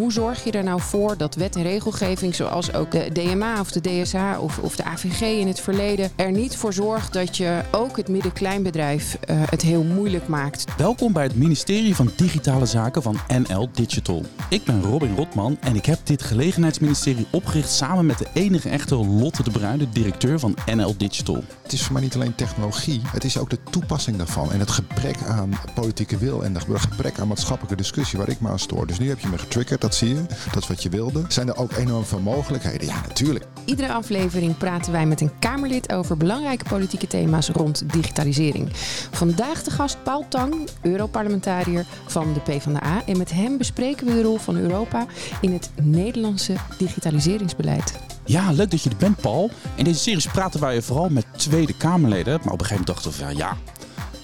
hoe zorg je er nou voor dat wet en regelgeving, zoals ook de DMA of de DSA of, of de AVG in het verleden, er niet voor zorgt dat je ook het midden-kleinbedrijf uh, het heel moeilijk maakt. Welkom bij het ministerie van Digitale Zaken van NL Digital. Ik ben Robin Rotman en ik heb dit gelegenheidsministerie opgericht samen met de enige echte Lotte de Bruin, de directeur van NL Digital. Het is voor mij niet alleen technologie, het is ook de toepassing daarvan en het gebrek aan politieke wil en het gebrek aan maatschappelijke discussie waar ik me aan stoor. Dus nu heb je me getriggerd, dat zie je. Dat is wat je wilde. Zijn er ook enorm veel mogelijkheden? Ja, natuurlijk. Iedere aflevering praten wij met een Kamerlid over belangrijke politieke thema's rond digitalisering. Vandaag de gast Paul Tang, Europarlementariër van de PvdA. En met hem bespreken we de rol van Europa in het Nederlandse digitaliseringsbeleid. Ja, leuk dat je er bent, Paul. In deze series praten wij vooral met Tweede Kamerleden. Maar op een gegeven moment dachten we, ja, ja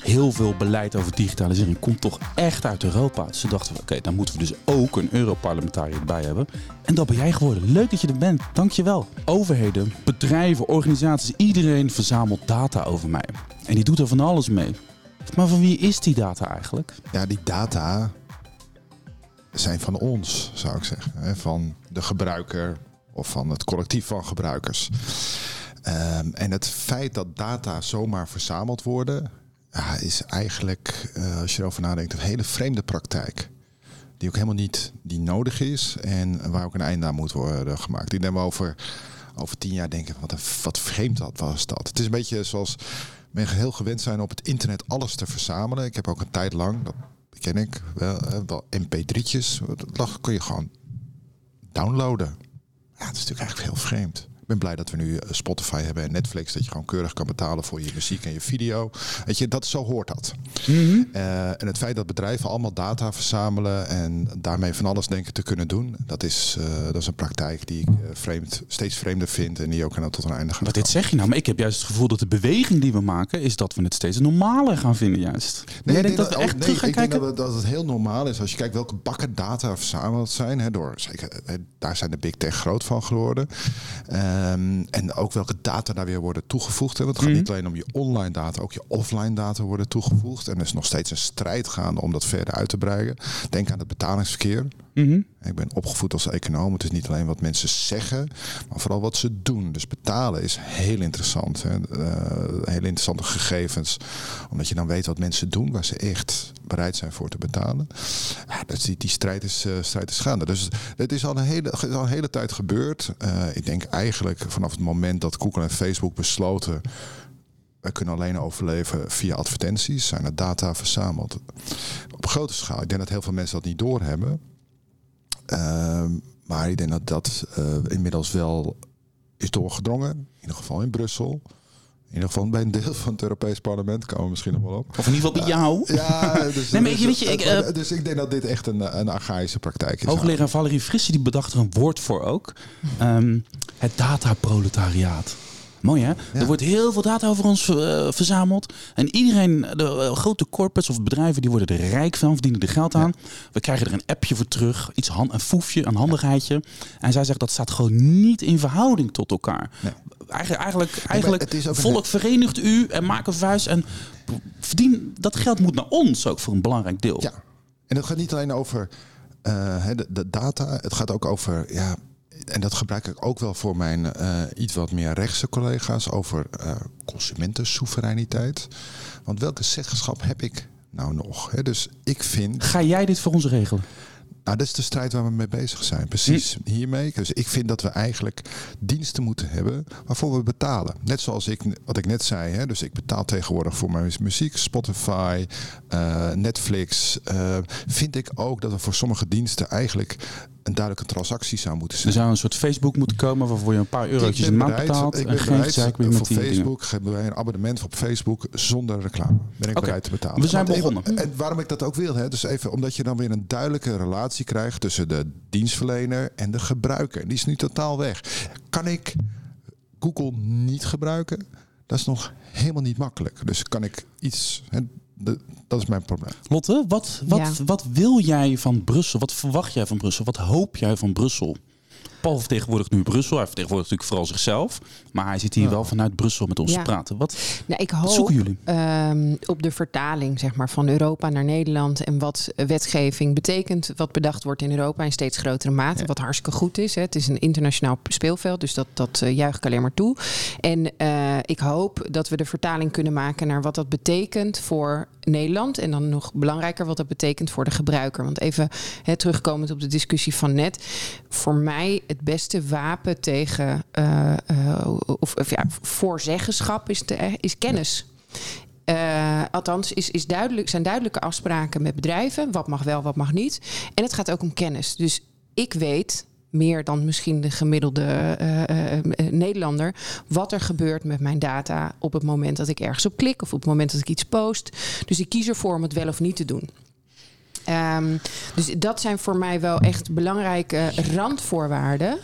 heel veel beleid over digitalisering komt toch echt uit Europa. Dus toen dachten oké, dan moeten we dus ook een Europarlementariër erbij hebben. En dat ben jij geworden. Leuk dat je er bent. Dankjewel. Overheden, bedrijven, organisaties, iedereen verzamelt data over mij. En die doet er van alles mee. Maar van wie is die data eigenlijk? Ja, die data zijn van ons, zou ik zeggen. Van de gebruiker of van het collectief van gebruikers. Um, en het feit dat data zomaar verzameld worden, is eigenlijk, uh, als je erover nadenkt, een hele vreemde praktijk. Die ook helemaal niet die nodig is en waar ook een einde aan moet worden gemaakt. Nemen we over, over tien jaar denken, wat, een, wat vreemd dat was dat. Het is een beetje zoals men heel gewend zijn op het internet alles te verzamelen. Ik heb ook een tijd lang, dat ken ik, wel, wel mp3'tjes. Dat kun je gewoon downloaden. Ja, dat is natuurlijk eigenlijk heel vreemd. Ik ben blij dat we nu eh, Spotify hebben en Netflix. Dat je gewoon keurig kan betalen voor je muziek en je video. Weet je, dat, zo hoort dat. Mhm. uh, en het feit dat bedrijven allemaal data verzamelen en daarmee van alles denken te kunnen doen. Dat is, uh, dat is een praktijk die ik vreemd, steeds vreemder vind en die ook tot een einde gaat. Maar dit zeg je nou, maar ik heb juist het gevoel dat de beweging die we maken is dat we het steeds normaler gaan vinden juist. Nee, Jij denkt dat, dat we echt nee, terug gaan ik kijken? Denk dat, het, dat het heel normaal is als je kijkt welke bakken data verzameld zijn. Hè, door, zeker, daar zijn de big tech groot van geworden. Um, en ook welke data daar weer worden toegevoegd. Hè. Want het gaat mm niet alleen om je online data, ook je offline data worden toegevoegd. En er is nog steeds een strijd gaande om dat verder uit te breiden. Denk aan het betalingsverkeer. Mm Ik ben opgevoed als econoom. Het is niet alleen wat mensen zeggen, maar vooral wat ze doen. Dus betalen is heel interessant. Hè. Uh, hele interessante gegevens. Omdat je dan weet wat mensen doen, waar ze echt bereid zijn voor te betalen. Ja, dat die, die strijd, is, uh, strijd gaande. Dus het is al een hele, al een hele tijd gebeurd. Uh, ik denk eigenlijk vanaf het moment dat Google en Facebook besloten wij kunnen alleen overleven via advertenties. Zijn er data verzameld op grote schaal. Ik denk dat heel veel mensen dat niet doorhebben. Uh, maar ik denk dat dat uh, inmiddels wel is doorgedrongen. In ieder geval in Brussel. In ieder geval bij een deel van het Europees Parlement komen we misschien nog wel op. Of in ieder geval bij jou. ja, dus, nee, maar dus, weet je, ik, uh, dus ik denk dat dit echt een, een archaïsche praktijk is. Hoogleraar Valerie Frisse die bedacht er een woord voor ook. Um, het dataproletariaat. Mooi hè? Er wordt heel veel data over ons uh, verzameld. En iedereen, de uh, grote corporates of bedrijven, die worden er rijk van, verdienen er geld aan. We krijgen er een appje voor terug, iets hand, een foefje, een handigheidje. En zij zegt dat staat gewoon niet in verhouding tot elkaar. Nee. Eigenlijk, eigenlijk, eigenlijk volk een... verenigt u en maak een vuist en verdien. Dat geld moet naar ons ook voor een belangrijk deel. Ja, en het gaat niet alleen over uh, de, de, data, het gaat ook over ja, en dat gebruik ik ook wel voor mijn uh, iets wat meer rechtse collega's over uh, consumentensoevereiniteit. Want welke zeggenschap heb ik nou nog? Hè? Dus ik vind. Ga jij dit voor ons regelen? Nou, dat is de strijd waar we mee bezig zijn. Precies hm. hiermee. Dus ik vind dat we eigenlijk diensten moeten hebben waarvoor we betalen. Net zoals ik, wat ik net zei. Hè? Dus ik betaal tegenwoordig voor mijn muziek, Spotify, uh, Netflix. Uh, vind ik ook dat we voor sommige diensten eigenlijk een duidelijke transactie zou moeten zijn. Er zou een soort Facebook moeten komen waarvoor je een paar eurotjes een maand betaalt. Ik ben en bereid, geen bereid voor Facebook hebben wij een abonnement op Facebook zonder reclame. Ben ik okay. bereid te betalen. We zijn begonnen. Even, en waarom ik dat ook wil, hè, dus even omdat je dan weer een duidelijke relatie krijgt tussen de dienstverlener en de gebruiker. Die is nu totaal weg. Kan ik Google niet gebruiken? Dat is nog helemaal niet makkelijk. Dus kan ik iets. Hè, de, dat is mijn probleem. Lotte, wat, wat, ja. wat wil jij van Brussel? Wat verwacht jij van Brussel? Wat hoop jij van Brussel? Paul vertegenwoordigt nu Brussel. Hij vertegenwoordigt natuurlijk vooral zichzelf. Maar hij zit hier wel vanuit Brussel met ons te praten. Wat, nou, ik hoop, zoeken jullie? Ehm, op de vertaling zeg maar, van Europa naar Nederland. En wat wetgeving betekent. Wat bedacht wordt in Europa in steeds grotere mate. Wat hartstikke goed is. Hè. Het is een internationaal speelveld. Dus dat, dat uh, juich ik alleen maar toe. En uh, ik hoop dat we de vertaling kunnen maken naar wat dat betekent voor Nederland. En dan nog belangrijker wat dat betekent voor de gebruiker. Want even hè, terugkomend op de discussie van net. Voor mij het beste wapen tegen uh, uh, of, of ja, voorzeggenschap is, de, is kennis. Uh, althans, is, is duidelijk, zijn duidelijke afspraken met bedrijven. Wat mag wel, wat mag niet. En het gaat ook om kennis. Dus ik weet meer dan misschien de gemiddelde uh, uh, Nederlander. Wat er gebeurt met mijn data op het moment dat ik ergens op klik of op het moment dat ik iets post. Dus ik kies ervoor om het wel of niet te doen. Um, dus dat zijn voor mij wel echt belangrijke randvoorwaarden.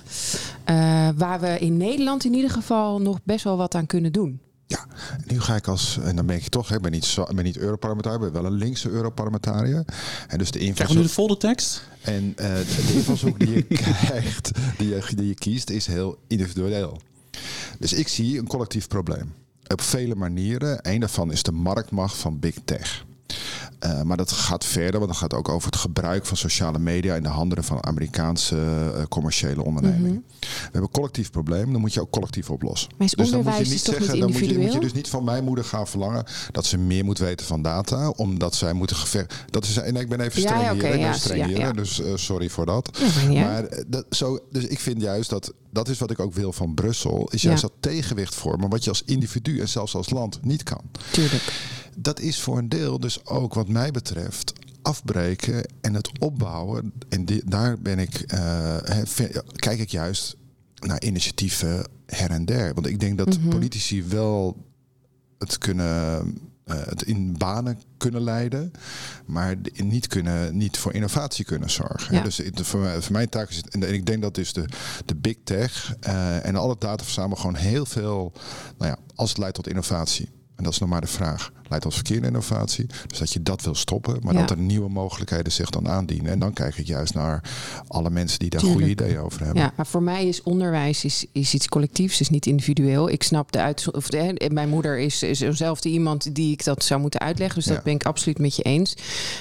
Waar we in Nederland in ieder geval nog best wel wat aan kunnen doen. Ja, nu ga ik als, en dan ben ik toch, ik ben niet, ben niet Europarlementariër, ben wel een linkse Europarlementariër. En dus de invalshoek... Krijgen we nu de volle tekst? En uh, de invalshoek die je krijgt, die je, die je kiest, is heel individueel. Dus ik zie een collectief probleem. Op vele manieren. Een daarvan is de marktmacht van big tech. Uh, maar dat gaat verder, want dat gaat ook over het gebruik van sociale media in de handen van Amerikaanse uh, commerciële ondernemingen. -hmm. We hebben een collectief probleem, dan moet je ook collectief oplossen. Maar is dus dan moet je niet zeggen, dan moet je, moet je, dus niet van mijn moeder gaan verlangen dat ze meer moet weten van data, omdat zij moeten gever. Dat is, en ik ben even streng ja, hier, ben ja, dus uh, sorry voor dat. Maar dat, zo, dus ik vind juist dat dat is wat ik ook wil van Brussel, is juist dat tegenwicht vormen wat je als individu en zelfs als land niet kan. Tuurlijk. Dat is voor een deel dus ook wat mij betreft afbreken en het opbouwen. En die, daar ben ik, uh, kijk ik juist naar initiatieven her en der. Want ik denk dat Mhm. mm -hmm. politici wel het kunnen. Uh, het in banen kunnen leiden, maar niet, kunnen, niet voor innovatie kunnen zorgen. Ja. Dus het, voor, voor mijn taak is het, en ik denk dat dus de, de big tech uh, en alle data verzamelen gewoon heel veel, nou ja, als het leidt tot innovatie. En dat is nog maar de vraag. Leidt tot verkeerde innovatie. Dus dat je dat wil stoppen. Maar Ja. dat er nieuwe mogelijkheden zich dan aandienen. En dan kijk ik juist naar alle mensen die daar Tuurlijk. goede ideeën over hebben. Ja, maar voor mij is onderwijs is, is iets collectiefs, is niet individueel. Ik snap de uit. Of de, mijn moeder is, is dezelfde iemand die ik dat zou moeten uitleggen. Dus dat ben ik absoluut met je eens.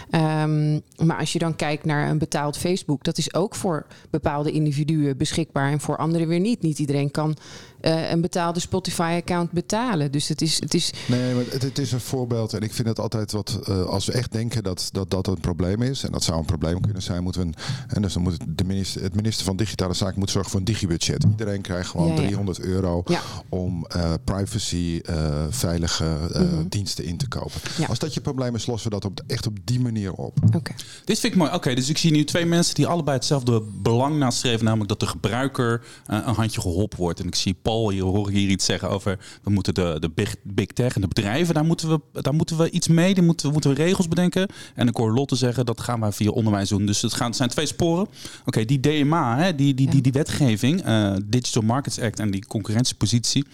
Ehm, maar als je dan kijkt naar een betaald Facebook, dat is ook voor bepaalde individuen beschikbaar en voor anderen weer niet. Niet iedereen kan eh, een betaalde Spotify-account betalen. Dus het is, het is Nee, maar het, het is een voorbeeld. En ik vind het altijd wat. uh, als we echt denken dat, dat dat een probleem is. En dat zou een probleem kunnen zijn. Moeten we een, en dus dan moet de minister, het minister van Digitale Zaken moet zorgen voor een digibudget. Iedereen krijgt gewoon Ja, ja. 300 euro Ja. om uh, privacy uh, veilige uh, Mhm. diensten in te kopen. Ja. Als dat je probleem is, lossen we dat op, echt op die manier op. oké. Dit vind ik mooi. Oké, dus ik zie nu twee mensen die allebei hetzelfde belang nastreven. Namelijk dat de gebruiker eh, een handje geholpen wordt. En ik zie Paul hier, hoor ik hier iets zeggen over... we moeten de, de big, big tech en de bedrijven, daar moeten we, daar moeten we iets mee. Daar moeten, we- moeten we regels bedenken. En ik hoor Lotte zeggen, dat gaan wij via onderwijs doen. Dus het, gaan, het zijn twee sporen. Oké, die DMA, hè, die, die, die, die wetgeving... eh, Digital Markets Act en die concurrentiepositie...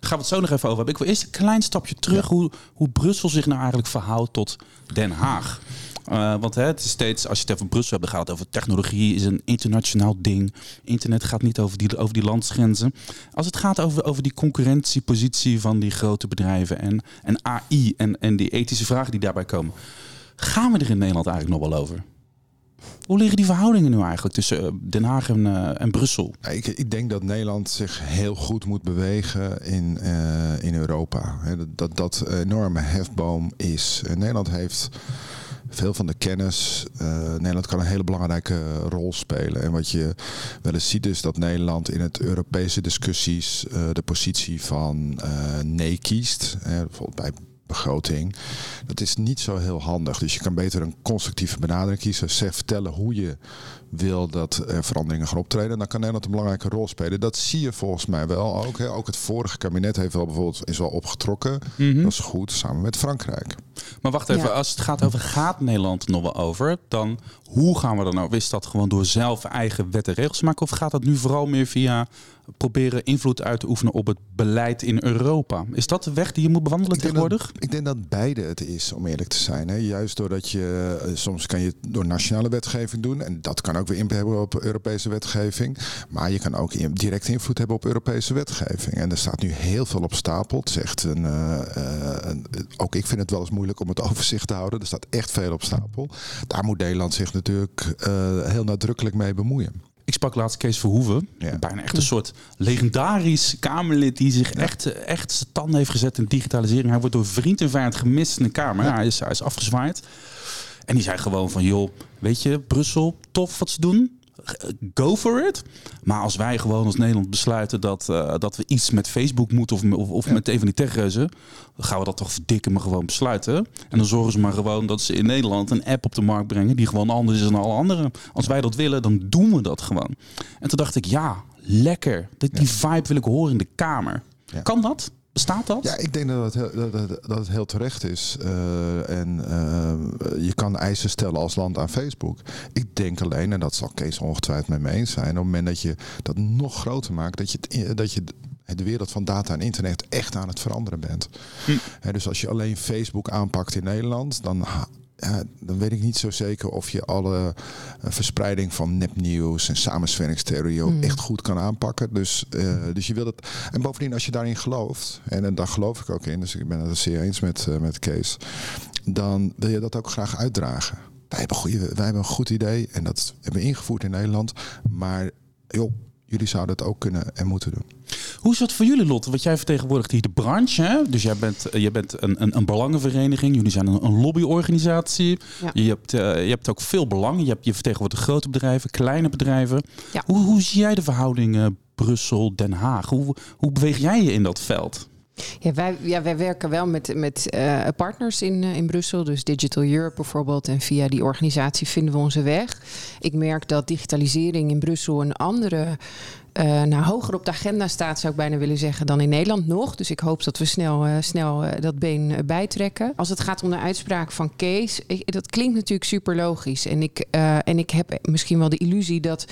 gaan we het zo nog even over hebben. Ik wil eerst een klein stapje terug... Hoe, hoe Brussel zich nou eigenlijk verhoudt tot Den Haag. Uh, want hè, het is steeds, als je het over Brussel hebt, gaat over technologie, is een internationaal ding. Internet gaat niet over die, over die landsgrenzen. Als het gaat over, over die concurrentiepositie van die grote bedrijven en, en AI en, en die ethische vragen die daarbij komen, gaan we er in Nederland eigenlijk nog wel over? Hoe liggen die verhoudingen nu eigenlijk tussen uh, Den Haag en, uh, en Brussel? Ik, ik denk dat Nederland zich heel goed moet bewegen in, in Europa. Dat, dat dat enorme hefboom is. Nederland heeft veel van de kennis. Uh, Nederland kan een hele belangrijke rol spelen. En wat je wel eens ziet is dat Nederland in het Europese discussies uh, de positie van uh, nee kiest. Bijvoorbeeld bij begroting. Dat is niet zo heel handig. Dus je kan beter een constructieve benadering kiezen. Zeg vertellen hoe je wil dat er veranderingen gaan optreden. En dan kan Nederland een belangrijke rol spelen. Dat zie je volgens mij wel ook. Hè. Ook het vorige kabinet heeft wel bijvoorbeeld is wel opgetrokken. Mhm. Dat is goed, samen met Frankrijk. Maar wacht even, Ja. als het gaat over gaat Nederland nog wel over, dan hoe gaan we dan nou? Is dat gewoon door zelf eigen wet en regels te maken? Of gaat dat nu vooral meer via proberen invloed uit te oefenen op het beleid in Europa. Is dat de weg die je moet bewandelen tegenwoordig? ik denk dat beide het is, om eerlijk te zijn. Hè. Juist doordat je, eh, soms kan je door nationale wetgeving doen. En dat kan ook weer impact hebben op Europese wetgeving. Maar je kan ook direct invloed hebben op Europese wetgeving. En er staat nu heel veel op stapel. Het zegt een, uh, een, ook ik vind het wel eens moeilijk om het overzicht te houden. Er staat echt veel op stapel. Daar moet Nederland zich natuurlijk heel nadrukkelijk mee bemoeien. Ik sprak laatst Kees Verhoeven. Bijna echt een soort legendarisch Kamerlid die zich echt, echt zijn tanden heeft gezet in digitalisering. Hij wordt door vriend en vijand gemist in de Kamer. Ja. Hij, is, hij is afgezwaaid. En die zei gewoon van, joh, weet je, Brussel, tof wat ze doen go for it. Maar als wij gewoon als Nederland besluiten dat, uh, dat we iets met Facebook moeten of, of, of met een van die techreuzen, dan gaan we dat toch verdikken maar gewoon besluiten. En dan zorgen ze maar gewoon dat ze in Nederland een app op de markt brengen die gewoon anders is dan alle anderen. Als wij dat willen, dan doen we dat gewoon. En toen dacht ik, ja, lekker. Die, die vibe wil ik horen in de Kamer. Kan dat? Bestaat dat? Ja, ik denk dat het heel, dat, dat het heel terecht is. Uh, en uh, je kan eisen stellen als land aan Facebook. Ik denk alleen, en dat zal Kees ongetwijfeld met me eens zijn, op het moment dat je dat nog groter maakt, dat je, dat je de wereld van data en internet echt aan het veranderen bent. Hm. dus als je alleen Facebook aanpakt in Nederland, dan ja, dan weet ik niet zo zeker of je alle uh, verspreiding van nepnieuws en samensweringstheorieën mm. echt goed kan aanpakken. Dus, uh, dus je wil het. En bovendien, als je daarin gelooft, en, en daar geloof ik ook in, dus ik ben het zeer eens met, uh, met Kees, dan wil je dat ook graag uitdragen. Wij hebben, goede, wij hebben een goed idee en dat hebben we ingevoerd in Nederland. Maar joh, jullie zouden het ook kunnen en moeten doen. Hoe is dat voor jullie, Lotte? Want jij vertegenwoordigt hier de branche. Hè? Dus jij bent, eh, jij bent een, een, een belangenvereniging. Jullie zijn een, een lobbyorganisatie. Je, hebt, uh, je hebt ook veel belangen. Je, hebt, je vertegenwoordigt grote bedrijven, kleine bedrijven. Ja. Hoe, hoe zie jij de verhoudingen Brussel-Den Haag? Hoe, hoe beweeg jij je in dat veld? Ja, wij, ja, wij werken wel met, met uh, partners in, uh, in Brussel, dus Digital Europe bijvoorbeeld. En via die organisatie vinden we onze weg. Ik merk dat digitalisering in Brussel een andere uh, nou, hoger op de agenda staat, zou ik bijna willen zeggen, dan in Nederland nog. Dus ik hoop dat we snel, uh, snel uh, dat been bijtrekken. Als het gaat om de uitspraak van Kees, dat klinkt natuurlijk super logisch. En ik, en ik heb misschien wel de illusie dat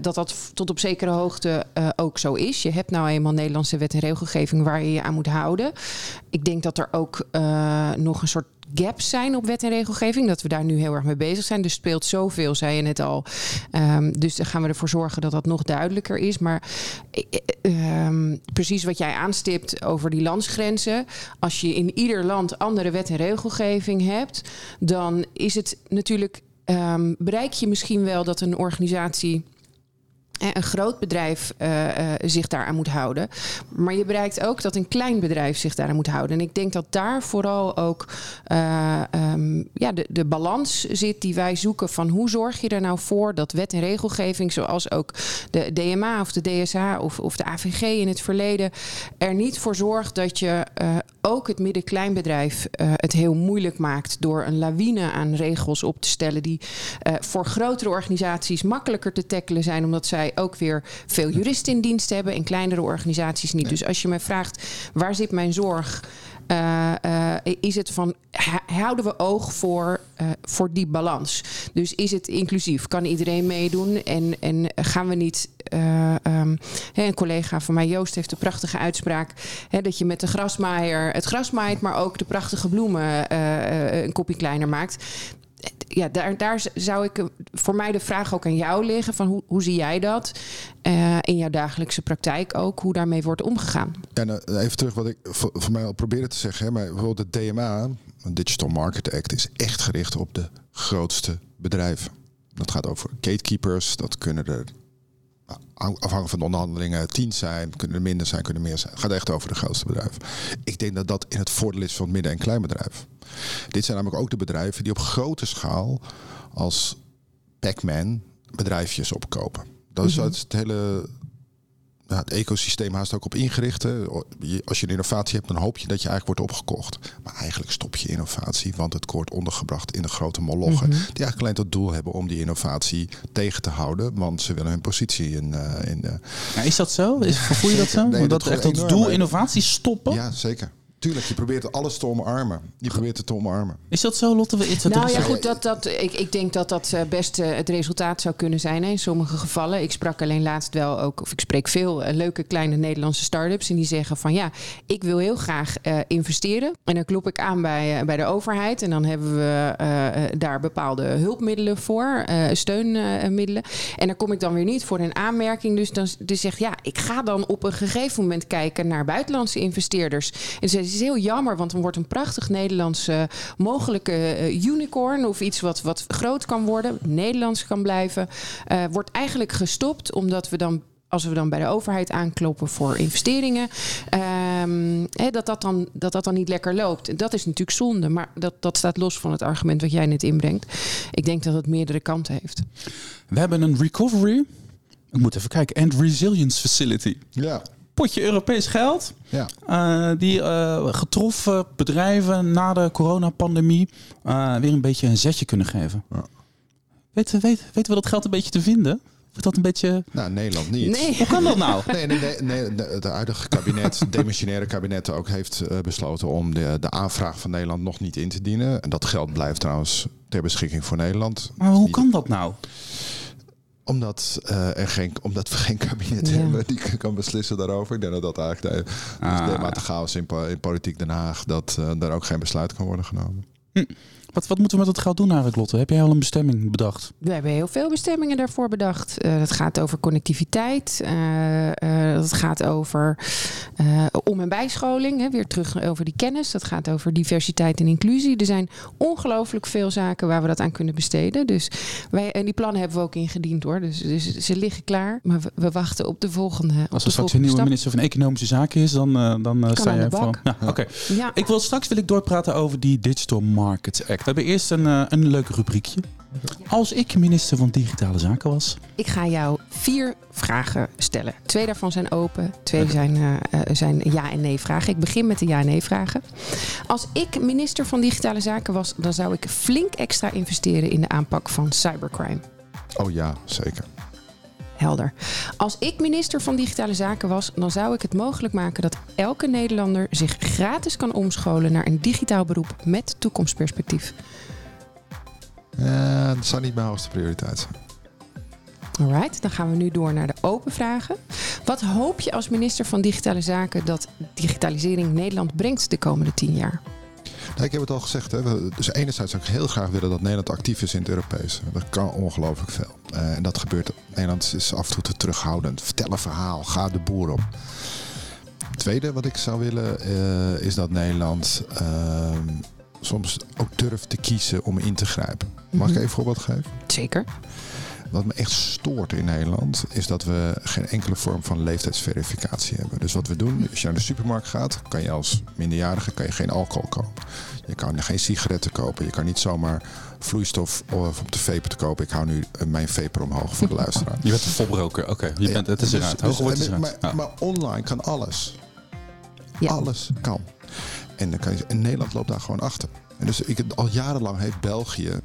dat, dat tot op zekere hoogte ook zo is. Je hebt nou eenmaal Nederlandse wet en regelgeving waar je je aan moet houden. Ik denk dat er ook nog een soort gaps zijn op wet en regelgeving. Dat we daar nu heel erg mee bezig zijn. Er speelt zoveel, zei je net al. Um, dus dan gaan we ervoor zorgen dat dat nog duidelijker is. Maar um, precies wat jij aanstipt over die landsgrenzen. Als je in ieder land andere wet en regelgeving hebt, dan is het natuurlijk. Um, bereik je misschien wel dat een organisatie een groot bedrijf uh, zich daaraan moet houden. Maar je bereikt ook dat een klein bedrijf zich daaraan moet houden. En ik denk dat daar vooral ook um, ja, de, de balans zit die wij zoeken van hoe zorg je er nou voor dat wet en regelgeving, zoals ook de DMA of de DSA of, of de AVG in het verleden, er niet voor zorgt dat je ook het midden-kleinbedrijf het heel moeilijk maakt door een lawine aan regels op te stellen die voor grotere organisaties makkelijker te tackelen zijn, omdat zij ook weer veel juristen in dienst hebben. In kleinere organisaties niet. Dus als je mij vraagt, waar zit mijn zorg? Uh, uh, is het van houden we oog voor, uh, voor die balans? Dus is het inclusief? Kan iedereen meedoen? En, en gaan we niet. Um, een collega van mij, Joost, heeft de prachtige uitspraak hè, dat je met de grasmaaier het gras maait, maar ook de prachtige bloemen een kopje kleiner maakt ja, daar, daar zou ik voor mij de vraag ook aan jou liggen: van hoe, hoe zie jij dat uh, in jouw dagelijkse praktijk ook, hoe daarmee wordt omgegaan? En uh, even terug wat ik voor, voor, mij al probeerde te zeggen. Hè, maar bijvoorbeeld de DMA, Digital Market Act, is echt gericht op de grootste bedrijven. Dat gaat over gatekeepers, dat kunnen er afhankelijk van de onderhandelingen tien zijn, kunnen er minder zijn, kunnen er meer zijn. Het gaat echt over de grootste bedrijven. Ik denk dat dat in het voordeel is van het midden- en kleinbedrijf. Dit zijn namelijk ook de bedrijven die op grote schaal als Pac-Man bedrijfjes opkopen. Dat is mm het hele nou, het ecosysteem haast ook op ingericht. Als je een innovatie hebt, dan hoop je dat je eigenlijk wordt opgekocht. Maar eigenlijk stop je innovatie, want het wordt ondergebracht in de grote molochen. Mhm. Die eigenlijk alleen tot doel hebben om die innovatie tegen te houden. Want ze willen hun positie in. Uh, in ja, is dat zo? Is, voel je dat zo? Nee, dat, echt als doel innovatie stoppen? Ja, zeker. Tuurlijk, je probeert alles te omarmen. Je probeert het te omarmen. Is dat zo, Lotte? Is dat nou ja, goed, dat, dat, ik, ik denk dat dat eh, best uh, het resultaat zou kunnen zijn hè, in sommige gevallen. Ik sprak alleen laatst wel ook, of ik spreek veel uh, leuke kleine Nederlandse start-ups. En die zeggen van ja, ik wil heel graag investeren. En dan klop ik aan bij, bij de overheid. En dan hebben we daar bepaalde hulpmiddelen voor, steunmiddelen. En daar kom ik dan weer niet voor in aanmerking. Dus dan dus zegt ja, ik ga dan op een gegeven moment kijken naar buitenlandse investeerders. En ze is heel jammer, want dan wordt een prachtig Nederlandse mogelijke uh, unicorn of iets wat, wat groot kan worden, Nederlands kan blijven, uh, wordt eigenlijk gestopt omdat we dan als we dan bij de overheid aankloppen voor investeringen, um, dat, dat, dan, dat dat dan niet lekker loopt. Dat is natuurlijk zonde, maar dat, dat staat los van het argument wat jij net inbrengt. Ik denk dat het meerdere kanten heeft. We hebben een recovery, ik moet even kijken, and resilience facility. Ja potje Europees geld. Ja. Uh, die uh, getroffen bedrijven na de coronapandemie uh, weer een beetje een zetje kunnen geven. Ja. Weten, weet, weten we dat geld een beetje te vinden? Wordt dat een beetje... Nou, Nederland niet. Nee. Hoe kan dat nou? Nee, nee, nee, nee het huidige kabinet, het demissionaire kabinet ook heeft besloten om de, de aanvraag van Nederland nog niet in te dienen. En dat geld blijft trouwens ter beschikking voor Nederland. Maar hoe kan dat nou? Omdat, uh, er geen, omdat we geen kabinet hebben die kan beslissen daarover. Ik denk dat dat eigenlijk de, ah. chaos in, in politiek Den Haag... dat uh, daar ook geen besluit kan worden genomen. Hm. Wat, wat moeten we met dat geld doen eigenlijk, Lotte? Heb jij al een bestemming bedacht? We hebben heel veel bestemmingen daarvoor bedacht. Uh, dat gaat over connectiviteit. Uh, dat gaat over om- en bijscholing. Hè, weer terug over die kennis. Dat gaat over diversiteit en inclusie. Er zijn ongelooflijk veel zaken waar we dat aan kunnen besteden. Dus wij, en die plannen hebben we ook ingediend hoor. Dus, dus ze liggen klaar. Maar we, wachten op de volgende. Als er straks een nieuwe minister van Economische Zaken is, dan, dan sta je van. Ja, Oké. Ja. Ik wil straks wil ik doorpraten over die Digital Markets Act. We hebben eerst een, uh, een leuk rubriekje. Als ik minister van Digitale Zaken was. Ik ga jou vier vragen stellen. Twee daarvan zijn open, twee zijn, uh, zijn ja- en nee-vragen. Ik begin met de ja- en nee-vragen. Als ik minister van Digitale Zaken was, dan zou ik flink extra investeren in de aanpak van cybercrime. Oh ja, zeker. Helder. Als ik minister van Digitale Zaken was, dan zou ik het mogelijk maken dat elke Nederlander zich gratis kan omscholen naar een digitaal beroep met toekomstperspectief. Uh, dat zou niet mijn hoogste prioriteit zijn. Alright, dan gaan we nu door naar de open vragen. Wat hoop je als minister van Digitale Zaken dat digitalisering Nederland brengt de komende tien jaar? Nou, ik heb het al gezegd. Hè. Dus enerzijds zou ik heel graag willen dat Nederland actief is in het Europees. Dat kan ongelooflijk veel. Uh, en dat gebeurt. Nederland is af en toe te terughoudend. Vertel een verhaal. Ga de boer op. Het tweede wat ik zou willen uh, is dat Nederland uh, soms ook durft te kiezen om in te grijpen. Mag mm -hmm. ik even een voorbeeld geven? Zeker. Wat me echt stoort in Nederland is dat we geen enkele vorm van leeftijdsverificatie hebben. Dus wat we doen, als je naar de supermarkt gaat, kan je als minderjarige kan je geen alcohol kopen. Je kan geen sigaretten kopen. Je kan niet zomaar vloeistof of op de vape te kopen. Ik hou nu mijn vaper omhoog voor de luisteraar. Je bent een volbroker, oké. Je ja, bent, het is dus, eruit. Dus, dus, maar, ja. maar, online kan alles. Ja. Alles kan. En, dan kan je, en Nederland loopt daar gewoon achter. En dus ik, al jarenlang heeft België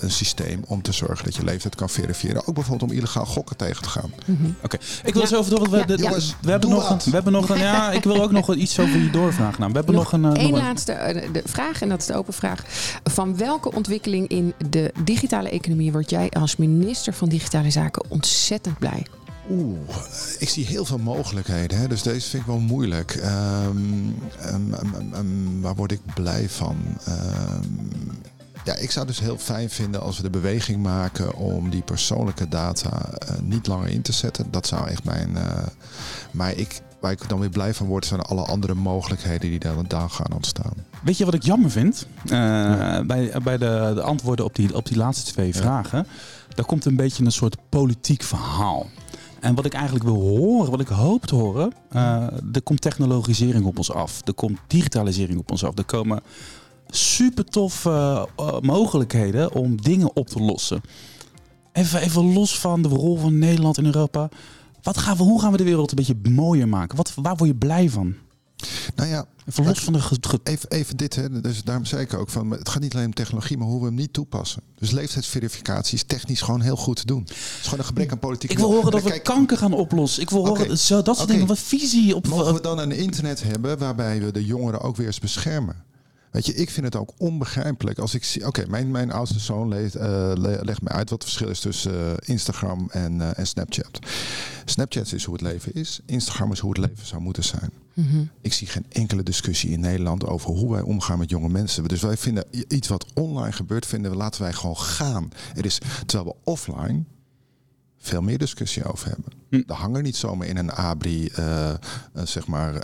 een systeem om te zorgen dat je leeftijd kan verifiëren. Ook bijvoorbeeld om illegaal gokken tegen te gaan. Mm -hmm. Oké, okay. ik wil ja. eens over door. We, ja, de, ja. we, hebben nog een, we hebben nog een. Ja, ik wil ook nog iets over je doorvraag nou. We hebben nog, nog een. Eén laatste de vraag, en dat is de open vraag. Van welke ontwikkeling in de digitale economie word jij als minister van Digitale Zaken ontzettend blij? Oeh, ik zie heel veel mogelijkheden. Hè? Dus deze vind ik wel moeilijk. Um, um, um, waar word ik blij van? Ja, ik zou dus heel fijn vinden als we de beweging maken om die persoonlijke data uh, niet langer in te zetten. Dat zou echt mijn. Uh, maar ik, waar ik dan weer blij van word, zijn alle andere mogelijkheden die daar dan gaan ontstaan. Weet je wat ik jammer vind? Uh, ja. Bij, bij de, de, antwoorden op die, op die laatste twee ja. vragen. Daar komt een beetje een soort politiek verhaal. En wat ik eigenlijk wil horen, wat ik hoop te horen, uh, er komt technologisering op ons af. Er komt digitalisering op ons af. Er komen super toffe uh, mogelijkheden om dingen op te lossen. Even, even los van de rol van Nederland in Europa. Wat gaan we, hoe gaan we de wereld een beetje mooier maken? Wat, waar word je blij van? Nou ja, even los van de even, even dit, hè. Dus daarom zei ik ook van het gaat niet alleen om technologie, maar hoe we hem niet toepassen. Dus leeftijdsverificatie is technisch gewoon heel goed te doen. Het is gewoon een gebrek aan politiek. Ik wil horen dat we kanker gaan oplossen. Ik wil horen zo, dat soort dingen. Wat visie op. Mogen we dan een internet hebben waarbij we de jongeren ook weer eens beschermen? Weet je, ik vind het ook onbegrijpelijk als ik zie. Oké, mijn, mijn oudste zoon leed, uh, legt me uit wat het verschil is tussen uh, Instagram en, uh, en Snapchat. Snapchat is hoe het leven is, Instagram is hoe het leven zou moeten zijn. Mm -hmm. Ik zie geen enkele discussie in Nederland over hoe wij omgaan met jonge mensen. Dus wij vinden iets wat online gebeurt, vinden we laten wij gewoon gaan. Er is, terwijl we offline veel meer discussie over hebben. Er hangen niet zomaar in een abri, zeg maar,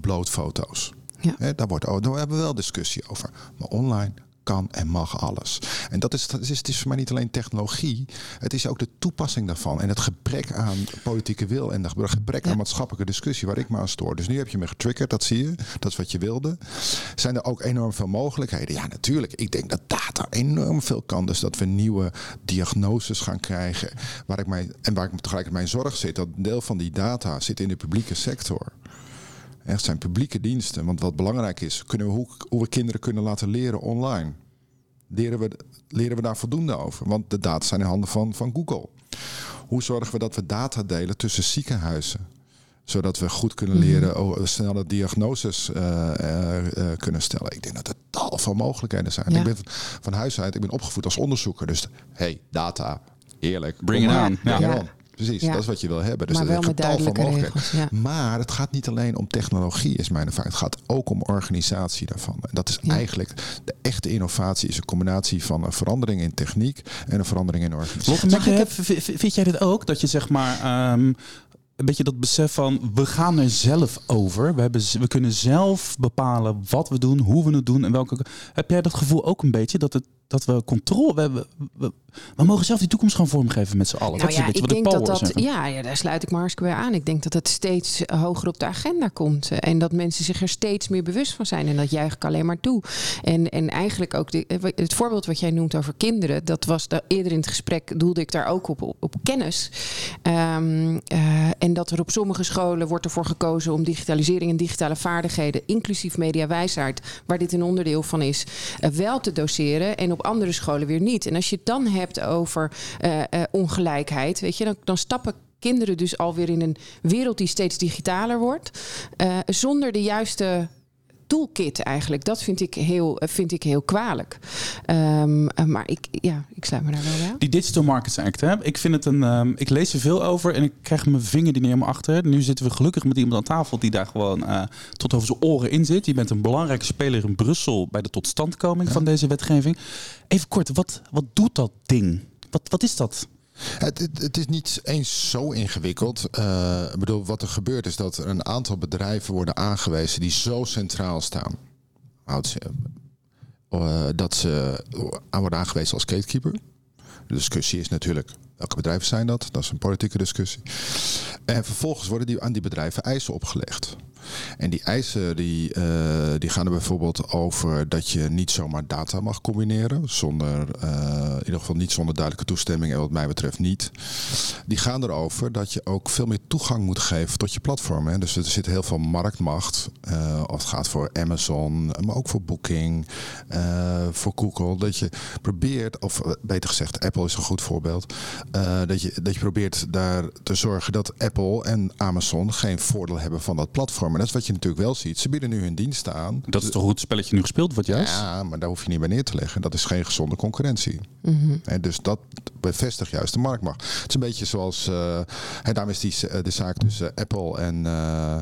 blootfoto's. Ja. daar, wordt, daar hebben we wel discussie over. Maar online kan en mag alles. En dat is, dat is, het is voor mij niet alleen technologie, het is ook de toepassing daarvan. En het gebrek aan politieke wil en het gebrek aan maatschappelijke discussie waar ik me aan stoor. Dus nu heb je me getriggerd, dat zie je, dat is wat je wilde. Zijn er ook enorm veel mogelijkheden? Ja, natuurlijk. Ik denk dat data enorm veel kan. Dus dat we nieuwe diagnoses gaan krijgen. Waar ik mij, en waar ik tegelijkertijd mijn zorg zit, dat een deel van die data zit in de publieke sector. Het zijn publieke diensten. Want wat belangrijk is, kunnen we hoe, hoe, we kinderen kunnen laten leren online. Leren we, leren we daar voldoende over? Want de data zijn in handen van, van Google. Hoe zorgen we dat we data delen tussen ziekenhuizen? Zodat we goed kunnen mhm. leren, oh, snelle diagnoses uh, uh, uh, kunnen stellen. Ik denk dat er tal van mogelijkheden zijn. Ik ben van huis uit, ik ben opgevoed als onderzoeker. Dus hey, data, eerlijk. Bring it on. Ja. Ja. Precies, dat is wat je wil hebben. Dus maar wel met duidelijke regels. Ja. Maar het gaat niet alleen om technologie, is mijn ervaring. Het gaat ook om organisatie daarvan. En dat is eigenlijk de echte innovatie, is een combinatie van een verandering in techniek en een verandering in organisatie. Lotte, vind jij dit ook? Dat je zeg maar um, een beetje dat besef van we gaan er zelf over. We, hebben, we kunnen zelf bepalen wat we doen, hoe we het doen en welke. Heb jij dat gevoel ook een beetje dat, het, dat we controle we hebben? We, we mogen zelf die toekomst gaan vormgeven met z'n allen. Nou dat ja, is ik denk dat dat. Ja, ja, daar sluit ik maar bij aan. Ik denk dat het steeds hoger op de agenda komt en dat mensen zich er steeds meer bewust van zijn. En dat juich ik alleen maar toe. En, en eigenlijk ook de, het voorbeeld wat jij noemt over kinderen, dat was de, eerder in het gesprek doelde ik daar ook op, op, op kennis. Um, uh, en dat er op sommige scholen wordt ervoor gekozen om digitalisering en digitale vaardigheden, inclusief mediawijsheid, waar dit een onderdeel van is, uh, wel te doseren. En op andere scholen weer niet. En als je het dan hebt over uh, ongelijkheid, weet je, dan, dan stappen kinderen dus alweer in een wereld die steeds digitaler wordt. Uh, zonder de juiste toolkit eigenlijk. Dat vind ik heel, vind ik heel kwalijk. Um, maar ik, ja, ik sluit me daar wel bij. Die Digital Markets Act, hè? ik vind het een. Um, ik lees er veel over en ik krijg mijn vinger die niet helemaal achter. Nu zitten we gelukkig met iemand aan tafel die daar gewoon uh, tot over zijn oren in zit. Je bent een belangrijke speler in Brussel bij de totstandkoming ja. van deze wetgeving. Even kort, wat, wat doet dat ding? Wat, wat is dat? Het, het, is niet eens zo ingewikkeld. Uh, ik bedoel, wat er gebeurt is dat er een aantal bedrijven worden aangewezen die zo centraal staan. Uh, dat ze aan worden aangewezen als gatekeeper. De discussie is natuurlijk welke bedrijven zijn dat? Dat is een politieke discussie. En vervolgens worden die, aan die bedrijven eisen opgelegd. En die eisen die, uh, die gaan er bijvoorbeeld over dat je niet zomaar data mag combineren. Zonder, uh, in ieder geval niet zonder duidelijke toestemming en wat mij betreft niet. Die gaan erover dat je ook veel meer toegang moet geven tot je platform. Hè. Dus er zit heel veel marktmacht. Uh, of het gaat voor Amazon, maar ook voor Booking, voor Google. Dat je probeert, of beter gezegd, Apple is een goed voorbeeld. dat, je, dat je probeert daar te zorgen dat Apple en Amazon geen voordeel hebben van dat platform. Maar dat is wat je natuurlijk wel ziet. Ze bieden nu hun diensten aan. Dat is toch hoe het spelletje nu gespeeld wordt, juist? Ja, maar daar hoef je niet bij neer te leggen. Dat is geen gezonde concurrentie. Mm -hmm. En dus dat bevestigt juist de marktmacht. Het is een beetje zoals... Uh, en daarom is die, de zaak tussen Apple en... Uh,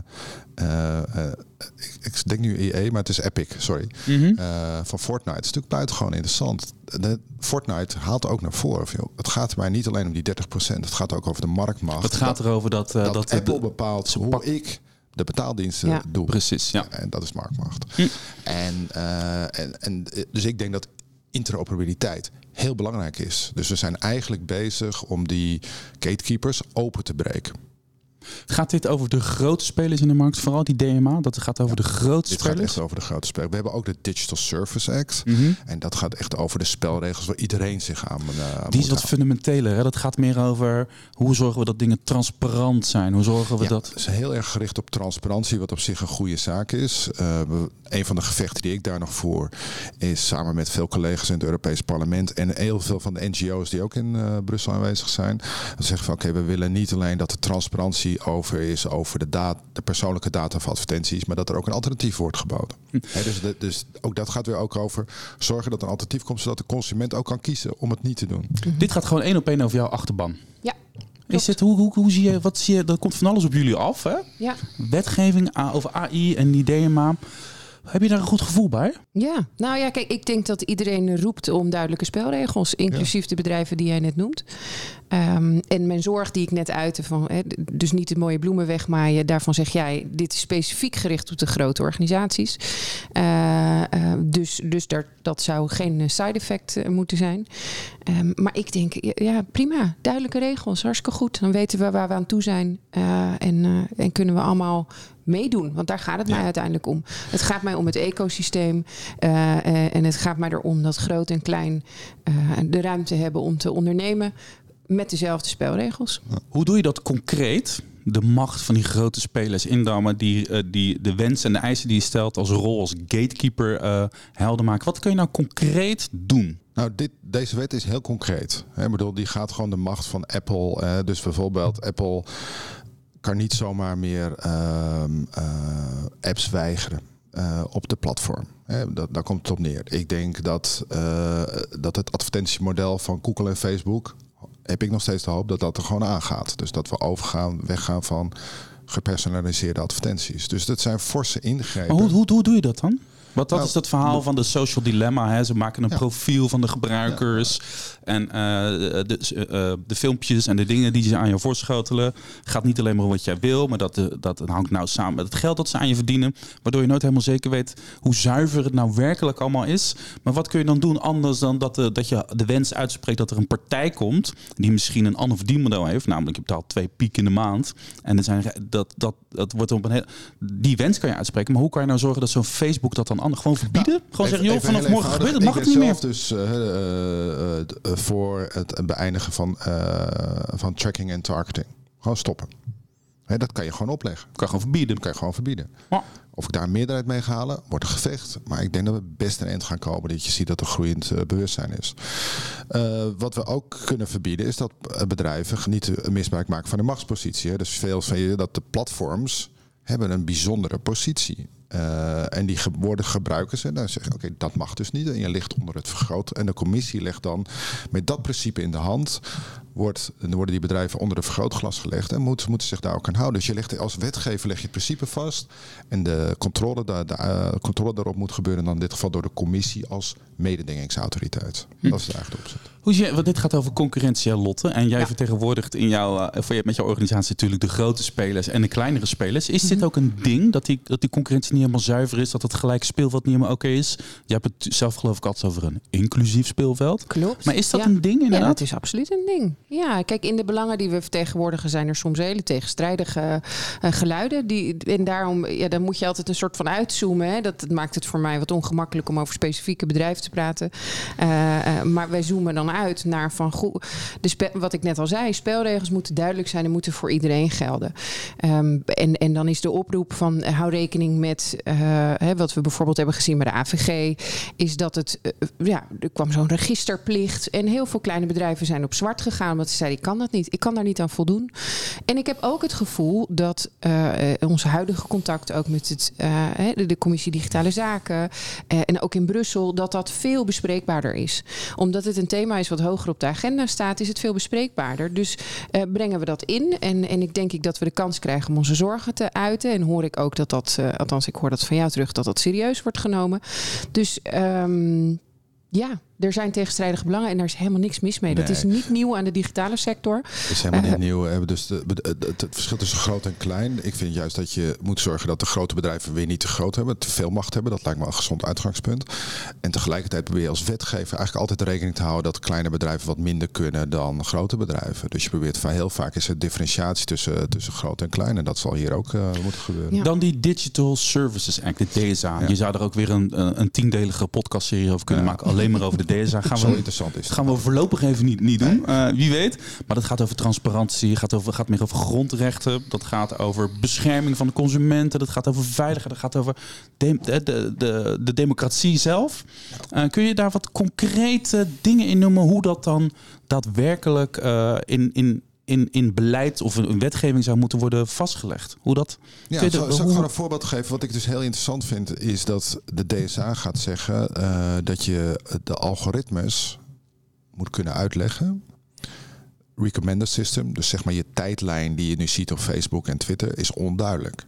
uh, ik, ik, denk nu EA, maar het is Epic, sorry. Mm -hmm. van Fortnite. Het is natuurlijk buitengewoon interessant. De, Fortnite haalt ook naar voren. Joh, het gaat mij niet alleen om die 30%. Het gaat ook over de marktmacht. Het gaat erover dat... dat, dat Apple bepaalt hoe ik de betaaldiensten ja. doen. Precies, ja. En dat is marktmacht. Hm. En, uh, en, en dus ik denk dat interoperabiliteit heel belangrijk is. Dus we zijn eigenlijk bezig om die gatekeepers open te breken. Gaat dit over de grote spelers in de markt, vooral die DMA? Dat gaat over de grote dit spelers? Dit gaat echt over de grote spelers. We hebben ook de Digital Service Act. Mhm. En dat gaat echt over de spelregels waar iedereen zich aan uh, Die is wat fundamenteler. Hè? Dat gaat meer over hoe zorgen we dat dingen transparant zijn. Hoe zorgen we ja, dat... Het is heel erg gericht op transparantie, wat op zich een goede zaak is. Uh, een van de gevechten die ik daar nog voer, is samen met veel collega's in het Europees Parlement en heel veel van de NGO's die ook in uh, Brussel aanwezig zijn. Dat zeggen van oké, we willen niet alleen dat de transparantie over is over de, data, de persoonlijke data van advertenties, maar dat er ook een alternatief wordt geboden. Hm. dus, de, dus ook dat gaat weer ook over zorgen dat er een alternatief komt, zodat de consument ook kan kiezen om het niet te doen. Dit gaat gewoon één op één over jouw achterban. Ja. Is het, hoe, hoe, hoe zie je, wat zie je, dat komt van alles op jullie af, hè? Ja. Wetgeving over AI en die DMA. Heb je daar een goed gevoel bij? Ja, nou ja, kijk, ik denk dat iedereen roept om duidelijke spelregels, inclusief de bedrijven die jij net noemt. Um, en mijn zorg die ik net uitte, van, dus niet de mooie bloemen wegmaaien, daarvan zeg jij, dit is specifiek gericht op de grote organisaties. Uh, uh, dus dus daar, dat zou geen side effect moeten zijn. Um, maar ik denk, ja, prima, duidelijke regels, hartstikke goed. Dan weten we waar we aan toe zijn en, en kunnen we allemaal meedoen. Want daar gaat het ja. mij uiteindelijk om. Het gaat mij om het ecosysteem. Uh, en het gaat mij erom dat groot en klein uh, de ruimte hebben om te ondernemen met dezelfde spelregels. Hoe doe je dat concreet? De macht van die grote spelers indammen, die, uh, die de wensen en de eisen die je stelt als rol als gatekeeper helder maken. Wat kun je nou concreet doen? Nou, dit, deze wet is heel concreet. Ik bedoel, die gaat gewoon de macht van Apple. dus bijvoorbeeld Apple kan niet zomaar meer uh, uh, apps weigeren uh, op de platform. Dat, daar komt het op neer. Ik denk dat, uh, dat het advertentiemodel van Google en Facebook, heb ik nog steeds de hoop dat dat er gewoon aangaat. Dus dat we overgaan, weggaan van gepersonaliseerde advertenties. Dus dat zijn forse ingrepen. hoe, hoe, hoe doe je dat dan? Want dat nou, is het verhaal van de social dilemma. Hè? Ze maken een ja. profiel van de gebruikers. Ja. En uh, de, uh, de, filmpjes en de dingen die ze aan je voorschotelen... gaat niet alleen maar om wat jij wil... maar dat, dat hangt nou samen met het geld dat ze aan je verdienen. Waardoor je nooit helemaal zeker weet hoe zuiver het nou werkelijk allemaal is. Maar wat kun je dan doen anders dan dat, de, dat je de wens uitspreekt... dat er een partij komt die misschien een ander verdienmodel heeft. Namelijk je betaalt twee piek in de maand. En er zijn, dat, dat, dat wordt op een heel, die wens kan je uitspreken. Maar hoe kan je nou zorgen dat zo'n Facebook dat dan anders gewoon verbieden? Nou, gewoon zeggen, joh, vanaf morgen gebeurt het, mag het niet meer. dus uh, uh, voor het beëindigen van, van tracking en targeting. Gewoon stoppen. Dat kan je gewoon opleggen. Kan gewoon verbieden. kan je gewoon verbieden. Ja. Of ik daar een meerderheid mee ga halen, wordt een gevecht. Maar ik denk dat we best een eind gaan komen dat je ziet dat er groeiend uh, bewustzijn is. Uh, wat we ook kunnen verbieden is dat bedrijven niet misbruik maken van de machtspositie. Hè. Dus veel van je dat de platforms hebben een bijzondere positie. Uh, en die ge worden gebruikers. En dan zeg je, oké, okay, dat mag dus niet. En je ligt onder het vergroot. En de commissie legt dan met dat principe in de hand. Wordt, worden die bedrijven onder het vergrootglas gelegd. En moeten, moeten zich daar ook aan houden. Dus je legt als wetgever leg je het principe vast. En de controle, de, de uh, controle daarop moet gebeuren. Dan in dit geval door de commissie als mededingingsautoriteit. Hm. Dat is het eigenlijk de opzet. Hoe je, want dit gaat over concurrentie, Lotte. En jij ja. vertegenwoordigt in jouw, uh, met jouw organisatie natuurlijk de grote spelers en de kleinere spelers. Is mm -hmm. dit ook een ding dat die, dat die concurrentie niet helemaal zuiver is, dat het gelijk speelveld niet helemaal oké okay is? Je hebt het zelf geloof ik altijd over een inclusief speelveld. Klopt. Maar is dat ja. een ding inderdaad? Ja, dat is absoluut een ding. Ja, kijk, in de belangen die we vertegenwoordigen zijn er soms hele tegenstrijdige uh, geluiden. Die, en daarom, ja, dan moet je altijd een soort van uitzoomen. Hè. Dat, dat maakt het voor mij wat ongemakkelijk om over specifieke bedrijven te praten. Uh, maar wij zoomen dan uit naar van goed, de wat ik net al zei, spelregels moeten duidelijk zijn en moeten voor iedereen gelden. Um, en, en dan is de oproep van uh, hou rekening met uh, hè, wat we bijvoorbeeld hebben gezien bij de AVG, is dat het, ja, er kwam zo'n registerplicht en heel veel kleine bedrijven zijn op zwart gegaan, omdat ze zeiden ik kan dat niet, ik kan daar niet aan voldoen. En ik heb ook het gevoel dat onze huidige contact ook met het, de, de commissie digitale zaken en ook in Brussel, dat dat veel bespreekbaarder is. Omdat het een thema is wat hoger op de agenda staat, is het veel bespreekbaarder. Dus uh, brengen we dat in. En, en ik denk ik dat we de kans krijgen om onze zorgen te uiten. En hoor ik ook dat dat, uh, althans ik hoor dat van jou terug, dat dat serieus wordt genomen. Dus um, ja, er zijn tegenstrijdige belangen en daar is helemaal niks mis mee. Dat is niet nieuw aan de digitale sector. Het is helemaal niet uh, nieuw. Dus de, het verschil tussen groot en klein. Ik vind juist dat je moet zorgen dat de grote bedrijven weer niet te groot hebben, te veel macht hebben. Dat lijkt me een gezond uitgangspunt. En tegelijkertijd probeer je als wetgever eigenlijk altijd rekening te houden dat kleine bedrijven wat minder kunnen dan grote bedrijven. Dus je probeert heel vaak is er differentiatie tussen, tussen groot en klein. En dat zal hier ook uh, moeten gebeuren. Dan die Digital Services Act, de DSA. Je zou er ook weer een, een tiendelige podcastserie over kunnen maken. Alleen maar over de DSA. Gaan we, interessant is gaan we voorlopig even niet, niet doen. Uh, wie weet. Maar dat gaat over transparantie. Gaat, over, gaat meer over grondrechten. Dat gaat over bescherming van de consumenten. Dat gaat over veiligheid. Dat gaat over de, de, de, de democratie zelf. Uh, kun je daar wat concrete dingen in noemen? Hoe dat dan daadwerkelijk uh, in, in in, in beleid of een wetgeving zou moeten worden vastgelegd. Hoe dat. Ja, zou, zou ik gewoon een voorbeeld geven? Wat ik dus heel interessant vind, is dat de DSA gaat zeggen uh, dat je de algoritmes moet kunnen uitleggen. Recommender system, dus zeg maar je tijdlijn die je nu ziet op Facebook en Twitter, is onduidelijk.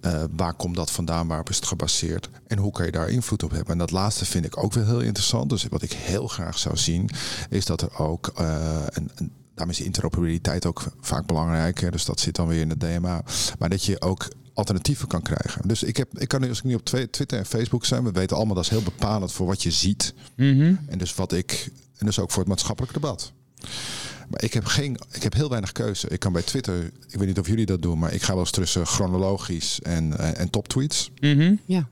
Uh, waar komt dat vandaan? Waarop is het gebaseerd? En hoe kan je daar invloed op hebben? En dat laatste vind ik ook wel heel interessant. Dus wat ik heel graag zou zien, is dat er ook uh, een, een daarom is interoperabiliteit ook vaak belangrijk. Hè? Dus dat zit dan weer in het DMA. Maar dat je ook alternatieven kan krijgen. Dus ik, heb, ik kan nu als ik nu op Twitter en Facebook zijn, we weten allemaal dat is heel bepalend voor wat je ziet. Mm -hmm. En dus wat ik. En dus ook voor het maatschappelijk debat. Maar ik heb, geen, ik heb heel weinig keuze. Ik kan bij Twitter, ik weet niet of jullie dat doen, maar ik ga wel eens tussen chronologisch en, en, en toptweets. Mm -hmm. Ja.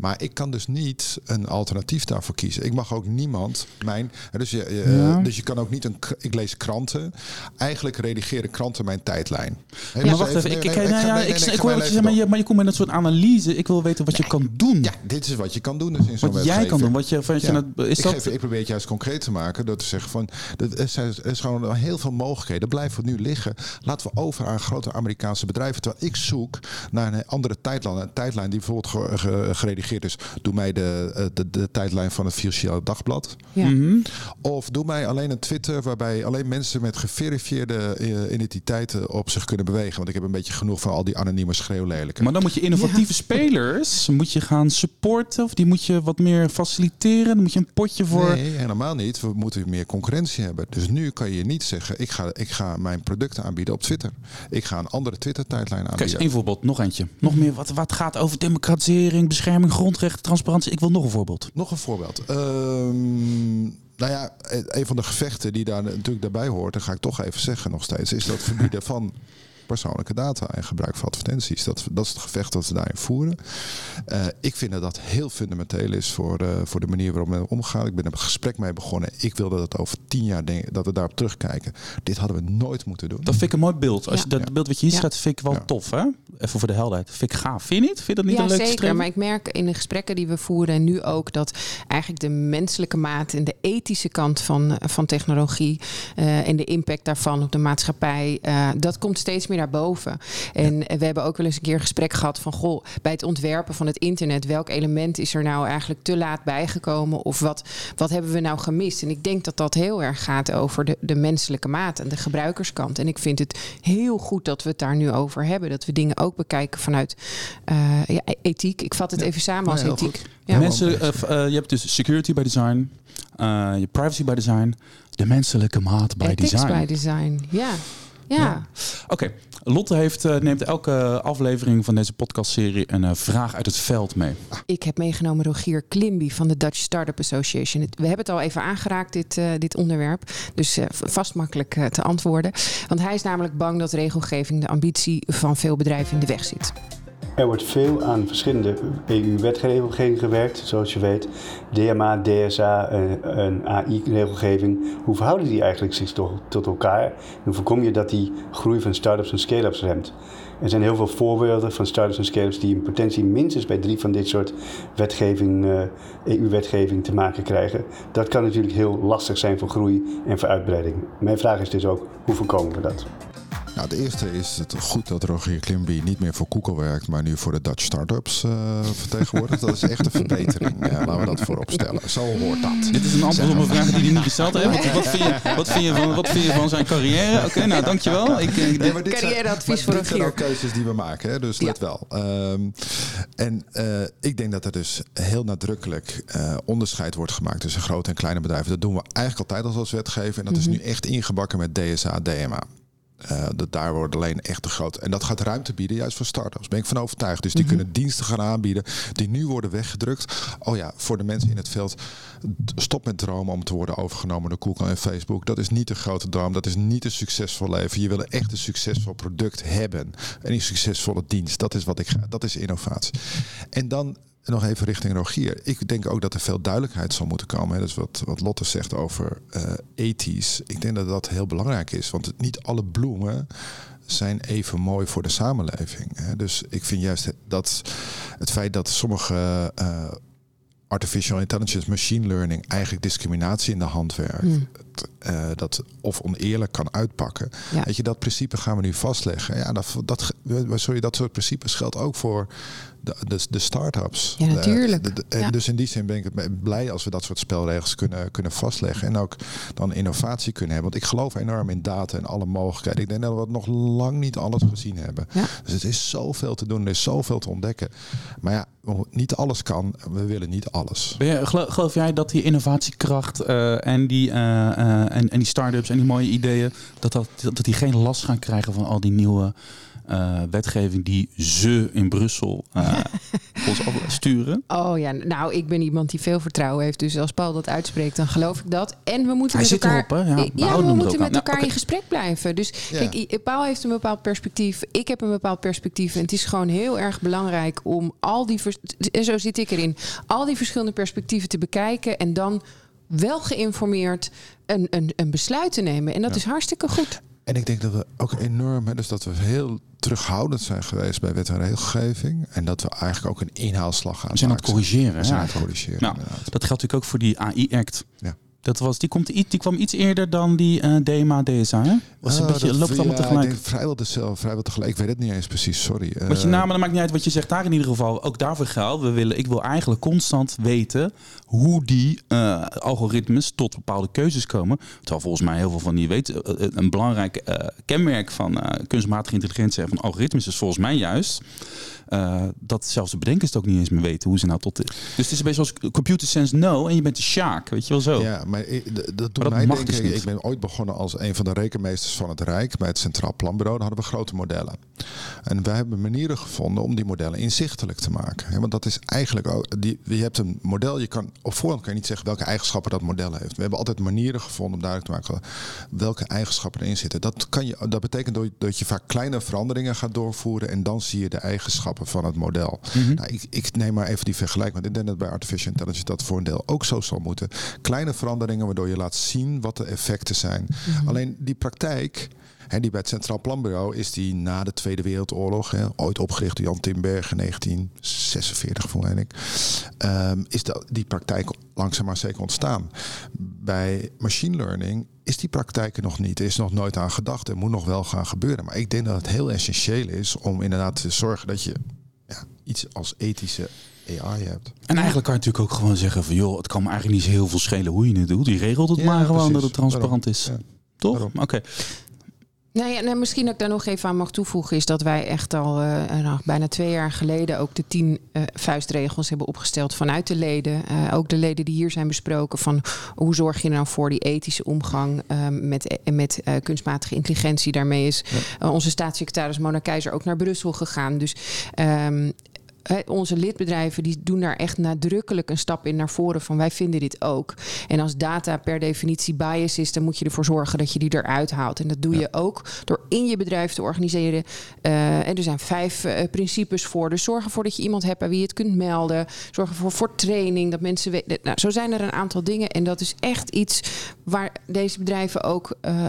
Maar ik kan dus niet een alternatief daarvoor kiezen. Ik mag ook niemand mijn. Dus je, ja. dus je kan ook niet een. Ik lees kranten. Eigenlijk redigeren kranten mijn tijdlijn. Hey, maar wacht even. Ik, ik, ik, hoor wat je zegt, maar je, maar je komt met een soort analyse. Ik wil weten wat je kan doen. Ja, dit is wat je kan doen. Dus in zo'n wat jij kan doen. Wat je, ja. is ik, dat... Geef, ik probeer het juist concreet te maken. Door te zeggen van. Er zijn, er is gewoon heel veel mogelijkheden. Blijven we nu liggen. Laten we over aan grote Amerikaanse bedrijven. Terwijl ik zoek naar een andere tijdlijn. Een tijdlijn die bijvoorbeeld geredigeerd dus doe mij de, eh, de, de tijdlijn van het Financieel Dagblad. Ja. Mm -hmm. Of doe mij alleen een Twitter waarbij alleen mensen met geverifieerde uh, identiteiten op zich kunnen bewegen. Want ik heb een beetje genoeg van al die anonieme schreeuwlelijken. Maar dan moet je innovatieve ja. spelers moet je gaan supporten of die moet je wat meer faciliteren. Dan moet je een potje voor. Nee, helemaal niet. We moeten meer concurrentie hebben. Dus nu kan je niet zeggen: ik ga, ik ga mijn producten aanbieden op Twitter. Ik ga een andere Twitter-tijdlijn aanbieden. Kijk, één voorbeeld, nog eentje. Nog meer wat, wat gaat over democratisering, bescherming, grondrechten, transparantie. Ik wil nog een voorbeeld. Nog een voorbeeld. Um, nou ja, een van de gevechten die daar natuurlijk daarbij hoort, en ga ik toch even zeggen nog steeds, is dat verbieden van persoonlijke data en gebruik van advertenties. Dat, dat is het gevecht dat we daarin voeren. Uh, ik vind dat dat heel fundamenteel is voor, uh, voor de manier waarop we omgaan. Ik ben er een gesprek mee begonnen. Ik wil dat het over tien jaar denk, dat we daarop terugkijken. Dit hadden we nooit moeten doen. Dat vind ik een mooi beeld. Als je dat beeld wat je hier staat, vind ik wel ja. tof. Hè? Even voor de helderheid. Vind ik gaaf. Vind je niet? Vind je dat niet ja, een leuk zeker. stream? Maar ik merk in de gesprekken die we voeren en nu ook dat eigenlijk de menselijke maat en de ethische kant van, van technologie uh, en de impact daarvan op de maatschappij, dat komt steeds meer naar boven. En ja. we hebben ook wel eens een keer een gesprek gehad van goh, bij het ontwerpen van het internet, welk element is er nou eigenlijk te laat bijgekomen? Of wat, wat hebben we nou gemist? En ik denk dat dat heel erg gaat over de, de menselijke maat en de gebruikerskant. En ik vind het heel goed dat we het daar nu over hebben. Dat we dingen ook bekijken vanuit uh, ja, ethiek. Ik vat het ja. even samen als ethiek. Ja. Mensen, uh, uh, je hebt dus security by design, je privacy by design, de menselijke maat by Ethics design. by design, ja. Ja. Oké, okay. Lotte heeft, uh, neemt elke aflevering van deze podcastserie een uh, vraag uit het veld mee. Ik heb meegenomen Rogier Klimby van de Dutch Startup Association. We hebben het al even aangeraakt, dit, uh, dit onderwerp. Dus vast makkelijk te antwoorden. Want hij is namelijk bang dat regelgeving de ambitie van veel bedrijven in de weg zit. Er wordt veel aan verschillende EU-wetgeving gewerkt, zoals je weet. DMA, DSA, een AI-regelgeving. Hoe verhouden die eigenlijk zich tot, elkaar? En hoe voorkom je dat die groei van start-ups en scale-ups remt? Er zijn heel veel voorbeelden van start-ups en scale-ups die in potentie minstens bij drie van dit soort wetgeving, EU-wetgeving te maken krijgen. Dat kan natuurlijk heel lastig zijn voor groei en voor uitbreiding. Mijn vraag is dus ook, hoe voorkomen we dat? Nou, het eerste is het goed dat Rogier Klimby niet meer voor Google werkt, maar nu voor de Dutch Startups uh, vertegenwoordigt. Dat is echt een verbetering. Uh, laten we dat voorop stellen. Zo hoort dat. Dit is een antwoord op een vraag die hij niet gesteld heeft. Wat, vind, je, wat, vind, je van, wat vind je van zijn carrière? Oké, nou dankjewel. Ik, ik, nee, Carrièreadvies voor Rogier. Dit zijn ook keuzes die we maken, hè, dus let wel. Um, en uh, ik denk dat er dus heel nadrukkelijk onderscheid wordt gemaakt tussen grote en kleine bedrijven. Dat doen we eigenlijk altijd als wetgever. En dat is mhm. nu echt ingebakken met DSA, DMA. Uh, dat daar worden alleen echt te groot. En dat gaat ruimte bieden, juist voor start-ups. Ben ik van overtuigd. Dus die mhm. kunnen diensten gaan aanbieden die nu worden weggedrukt. Oh ja, voor de mensen in het veld. Stop met dromen om te worden overgenomen door Google en Facebook. Dat is niet een grote droom. Dat is niet een succesvol leven. Je wil echt een succesvol product hebben. En een succesvolle dienst. Dat is wat ik ga. Dat is innovatie. En dan en nog even richting Rogier. Ik denk ook dat er veel duidelijkheid zal moeten komen. Dat is wat, wat Lotte zegt over uh, ethisch. Ik denk dat dat heel belangrijk is. Want niet alle bloemen zijn even mooi voor de samenleving. Dus ik vind juist dat het feit dat sommige uh, artificial intelligence, machine learning eigenlijk discriminatie in de hand werkt. Hmm. Uh, dat of oneerlijk kan uitpakken. Ja. Weet je, dat principe gaan we nu vastleggen. Ja, dat, dat, sorry, dat soort principes geldt ook voor de, de, de start-ups. Ja, natuurlijk. en Dus in die zin ben ik blij als we dat soort spelregels kunnen, kunnen vastleggen. En ook dan innovatie kunnen hebben. Want ik geloof enorm in data en alle mogelijkheden. Ik denk dat we nog lang niet alles gezien hebben. Dus het is zoveel te doen, er is zoveel te ontdekken. Maar ja, niet alles kan. We willen niet alles. Je, geloof jij dat die innovatiekracht uh, en die, uh, en, en die start-ups en die mooie ideeën, dat, dat, dat die geen last gaan krijgen van al die nieuwe uh, wetgeving die ze in Brussel uh, ons sturen? Oh ja, nou, ik ben iemand die veel vertrouwen heeft. Dus als Paul dat uitspreekt, dan geloof ik dat. En we moeten Hij met elkaar, erop, hè? Ja, ja we moeten met elkaar in gesprek blijven. Dus kijk, Paul heeft een bepaald perspectief. Ik heb een bepaald perspectief. En het is gewoon heel erg belangrijk om al die... En zo zit ik erin. Al die verschillende perspectieven te bekijken. En dan wel geïnformeerd een, een, een besluit te nemen. En dat is hartstikke goed. En ik denk dat we ook enorm, hè, dus dat we heel terughoudend zijn geweest bij wet en regelgeving. En dat we eigenlijk ook een inhaalslag gaan. We zijn aan het corrigeren. We zijn aan het corrigeren. Nou, dat geldt natuurlijk ook voor die AI-act. Ja. Dat was, die, komt, die kwam iets eerder dan die uh, DMA DSA. Hè? Was een uh, beetje, dat, loopt allemaal tegelijk. Ik denk vrijwel, dezelfde, vrijwel tegelijk. Ik weet het niet eens precies, sorry. Wat je namen, dat maakt niet uit wat je zegt daar in ieder geval. Ook daarvoor geldt. We willen, ik wil eigenlijk constant weten hoe die uh, algoritmes tot bepaalde keuzes komen. Terwijl volgens mij heel veel van die weten. een belangrijk kenmerk van kunstmatige intelligentie en van algoritmes is volgens mij juist dat zelfs de bedenkers het ook niet eens meer weten hoe ze nou tot. De... Dus het is een beetje zoals computer sense no en je bent de Sjaak, weet je wel zo. Ja, maar dat doet mij denken. Dus ik ben ooit begonnen als een van de rekenmeesters van het Rijk bij het Centraal Planbureau. Dan hadden we grote modellen. En wij hebben manieren gevonden om die modellen inzichtelijk te maken. want dat is eigenlijk ook. Die, je hebt een model, je kan op voorhand kan je niet zeggen welke eigenschappen dat model heeft. We hebben altijd manieren gevonden om duidelijk te maken welke eigenschappen erin zitten. Dat, kan je, dat betekent dat je vaak kleine veranderingen gaat doorvoeren en dan zie je de eigenschappen van het model. Mhm. nou, ik, ik, neem maar even die vergelijking, want ik denk dat bij artificial intelligence dat voor een deel ook zo zal moeten. Kleine veranderingen waardoor je laat zien wat de effecten zijn. Mhm. Alleen die praktijk. En die bij het Centraal Planbureau is die na de Tweede Wereldoorlog, hè, ooit opgericht door Jan Timberg in 1946, volgens ik, um, is dat, die praktijk langzaam maar zeker ontstaan. Bij machine learning is die praktijk er nog niet. Er is nog nooit aan gedacht. Er moet nog wel gaan gebeuren. Maar ik denk dat het heel essentieel is om inderdaad te zorgen dat je ja, iets als ethische AI hebt. En eigenlijk kan je natuurlijk ook gewoon zeggen van joh, het kan me eigenlijk niet zo heel veel schelen hoe je het doet. Die regelt het maar gewoon dat het transparant is. Toch? Oké. Nou ja, misschien dat ik daar nog even aan mag toevoegen, is dat wij echt al uh, nou, bijna twee jaar geleden ook de tien uh, vuistregels hebben opgesteld vanuit de leden. Uh, ook de leden die hier zijn besproken van hoe zorg je er nou voor die ethische omgang met, met kunstmatige intelligentie. Daarmee is onze staatssecretaris Mona Keizer ook naar Brussel gegaan. Dus um, onze lidbedrijven die doen daar echt nadrukkelijk een stap in naar voren van wij vinden dit ook. En als data per definitie bias is, dan moet je ervoor zorgen dat je die eruit haalt. En dat doe je ook door in je bedrijf te organiseren. Uh, en er zijn vijf uh, principes voor. Dus zorg ervoor dat je iemand hebt bij wie je het kunt melden. Zorg ervoor voor training, dat mensen weten. Nou, zo zijn er een aantal dingen. En dat is echt iets waar deze bedrijven ook uh,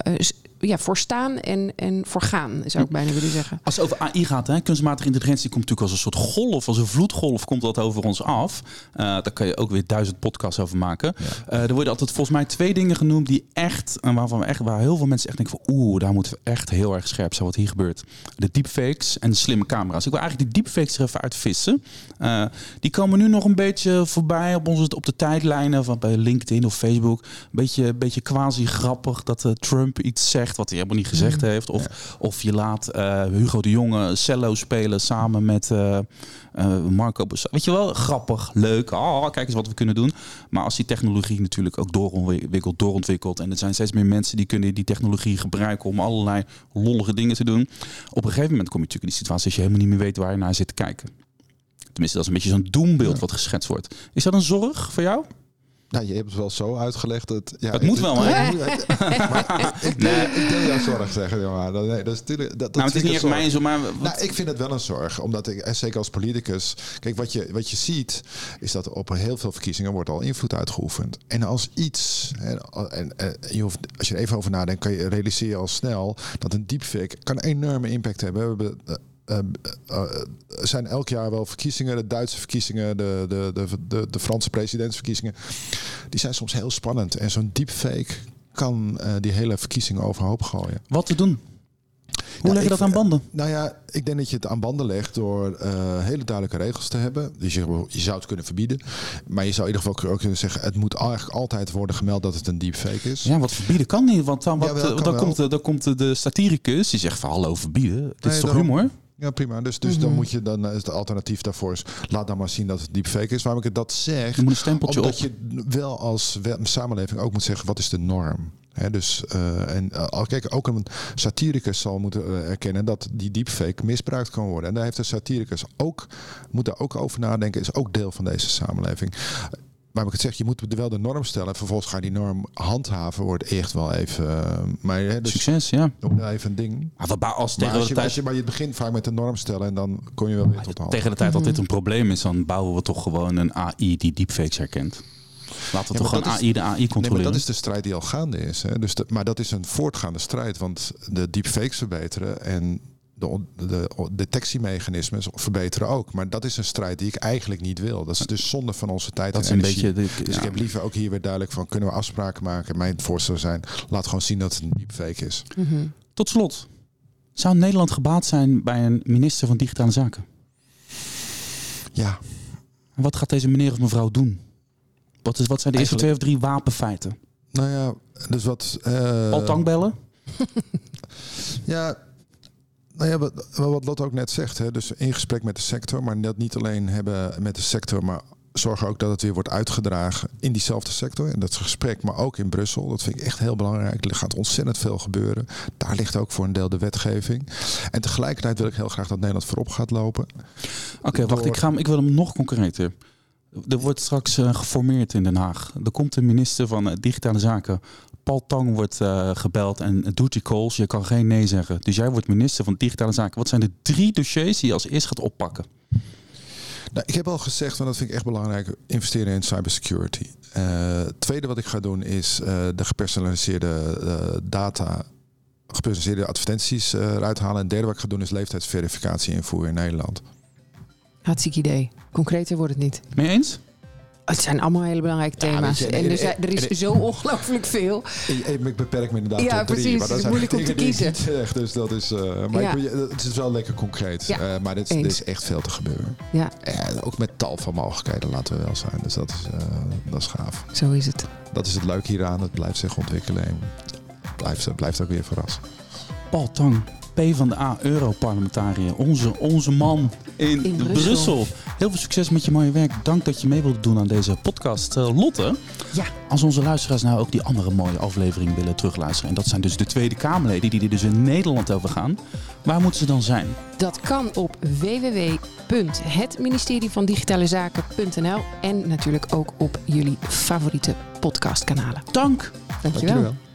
ja, voor staan en, en voor gaan, zou ik bijna willen zeggen. Als het over AI gaat, hè, kunstmatige intelligentie komt natuurlijk als een soort golf, als een vloedgolf komt dat over ons af. Uh, daar kan je ook weer duizend podcasts over maken. er worden altijd volgens mij twee dingen genoemd die echt, en waarvan we echt, waar heel veel mensen echt denken van oeh, daar moeten we echt heel erg scherp zijn wat hier gebeurt. De deepfakes en de slimme camera's. Ik wil eigenlijk die deepfakes er even uitvissen. Uh, die komen nu nog een beetje voorbij op, onze, op de tijdlijnen van bij LinkedIn of Facebook. Een beetje, beetje quasi grappig dat uh, Trump iets zegt wat hij helemaal niet gezegd mm. heeft. Of, of je laat uh, Hugo de Jonge cello spelen samen met Marco Weet je wel, grappig, leuk. Oh, kijk eens wat we kunnen doen. Maar als die technologie natuurlijk ook doorontwikkelt, doorontwikkelt. En er zijn steeds meer mensen die kunnen die technologie gebruiken om allerlei lollige dingen te doen. Op een gegeven moment kom je natuurlijk in die situatie als je helemaal niet meer weet waar je naar zit te kijken. Tenminste, dat is een beetje zo'n doembeeld wat geschetst wordt. Is dat een zorg voor jou? Nou, je hebt het wel zo uitgelegd. Dat, ja, het moet wel, hè? ik, nee. ik wil jouw zorg zeggen, maar nee, dat is natuurlijk. Dat, nou, het is niet echt mijn zorg, maar. Nou, ik vind het wel een zorg, omdat ik, en zeker als politicus, kijk, wat je, wat je ziet, is dat op heel veel verkiezingen wordt al invloed uitgeoefend. En als iets, en, en, en je hoeft, als je er even over nadenkt, kan je realiseren al snel dat een deepfake kan een enorme impact hebben. We hebben eh, uh, zijn elk jaar wel verkiezingen. De Duitse verkiezingen, de, de, de, de, de Franse presidentsverkiezingen. Die zijn soms heel spannend. En zo'n deepfake kan die hele verkiezingen overhoop gooien. Wat te doen? Hoe leg je dat aan banden? Nou ja, ik denk dat je het aan banden legt door hele duidelijke regels te hebben. Dus je, je, zou het kunnen verbieden. Maar je zou in ieder geval ook kunnen zeggen... het moet eigenlijk altijd worden gemeld dat het een deepfake is. Ja, wat verbieden kan niet. Want dan, wat, dan, komt, dan komt de satiricus die zegt van hallo verbieden. Dit is toch humor? Ja, prima. Dus, dus dan mhm. moet je dan is het alternatief daarvoor is laat dan maar zien dat het deepfake is. Waarom ik dat zeg, je moet een stempeltje omdat je wel als samenleving ook moet zeggen wat is de norm. He, dus uh, en uh, kijk, ook een satiricus zal moeten uh, erkennen dat die deepfake misbruikt kan worden. En daar heeft de satiricus ook moet daar ook over nadenken. Is ook deel van deze samenleving maar ik het zeg, je moet wel de norm stellen. Vervolgens ga je die norm handhaven, wordt echt wel even. Uh, maar, hè, dus Succes, ja. Even een ding. Maar, als tegen als je, tijd... je, maar je begint vaak met de norm stellen en dan kom je wel weer tot hand. Tegen de tijd dat dit een probleem is, dan bouwen we toch gewoon een AI die deepfakes herkent. Laten we toch gewoon AI de AI controleren. Nee, maar dat is de strijd die al gaande is. Hè. Dus maar dat is een voortgaande strijd, want de deepfakes verbeteren en de, de, detectiemechanismen verbeteren ook. Maar dat is een strijd die ik eigenlijk niet wil. Dat is dus zonde van onze tijd dat en is energie. Een beetje dus ik heb liever ook hier weer duidelijk van... kunnen we afspraken maken? Mijn voorstel zijn... laat gewoon zien dat het een deepfake is. Mhm. Tot slot. Zou Nederland gebaat zijn bij een minister van Digitale Zaken? Ja. En wat gaat deze meneer of mevrouw doen? Wat, is, wat zijn de eerste twee of drie wapenfeiten? Nou ja, dus wat... Uh... Al tankbellen? ja, nou ja, wat, wat Lot ook net zegt, hè, dus in gesprek met de sector, maar dat niet alleen hebben met de sector, maar zorgen ook dat het weer wordt uitgedragen in diezelfde sector. En dat gesprek, maar ook in Brussel. Dat vind ik echt heel belangrijk. Er gaat ontzettend veel gebeuren. Daar ligt ook voor een deel de wetgeving. En tegelijkertijd wil ik heel graag dat Nederland voorop gaat lopen. Oké, wacht. Ik, ga hem, ik wil hem nog concreter. Er wordt straks uh, geformeerd in Den Haag. Er komt de minister van uh, Digitale Zaken Paul Tang wordt uh, gebeld en doet die calls. Je kan geen nee zeggen. Dus jij wordt minister van Digitale Zaken. Wat zijn de drie dossiers die je als eerst gaat oppakken? Nou, ik heb al gezegd, en dat vind ik echt belangrijk, investeren in cybersecurity. Uh, het tweede wat ik ga doen is uh, de gepersonaliseerde uh, data, gepersonaliseerde advertenties eruit halen. En het derde wat ik ga doen is leeftijdsverificatie invoeren in Nederland. Hartstikke idee. Concreter wordt het niet. Mee eens? Het zijn allemaal hele belangrijke thema's. en dus, er is zo ongelooflijk veel. Ik, beperk me inderdaad ja, tot drie. Precies, maar dat is moeilijk om te kiezen. Zeg, dus dat is, uh, maar ja. ik, het is wel lekker concreet. Ja, uh, maar dit, dit, is echt veel te gebeuren. Ja. En ook met tal van mogelijkheden, laten we wel zijn. Dus dat is, uh, dat is gaaf. Zo is het. Dat is het leuke hieraan. Het blijft zich ontwikkelen. En blijft, blijft ook weer verrassen. Paul Tang, van de A Europarlementariër. Onze, onze man in, in Brussel. Heel veel succes met je mooie werk. Dank dat je mee wilt doen aan deze podcast. Uh, Lotte, ja. als onze luisteraars nou ook die andere mooie afleveringen willen terugluisteren. En dat zijn dus de Tweede Kamerleden die er dus in Nederland over gaan. Waar moeten ze dan zijn? Dat kan op www.hetministerie van Digitale Zaken.nl en natuurlijk ook op jullie favoriete podcastkanalen. Dank. Dankjewel. Dankjewel.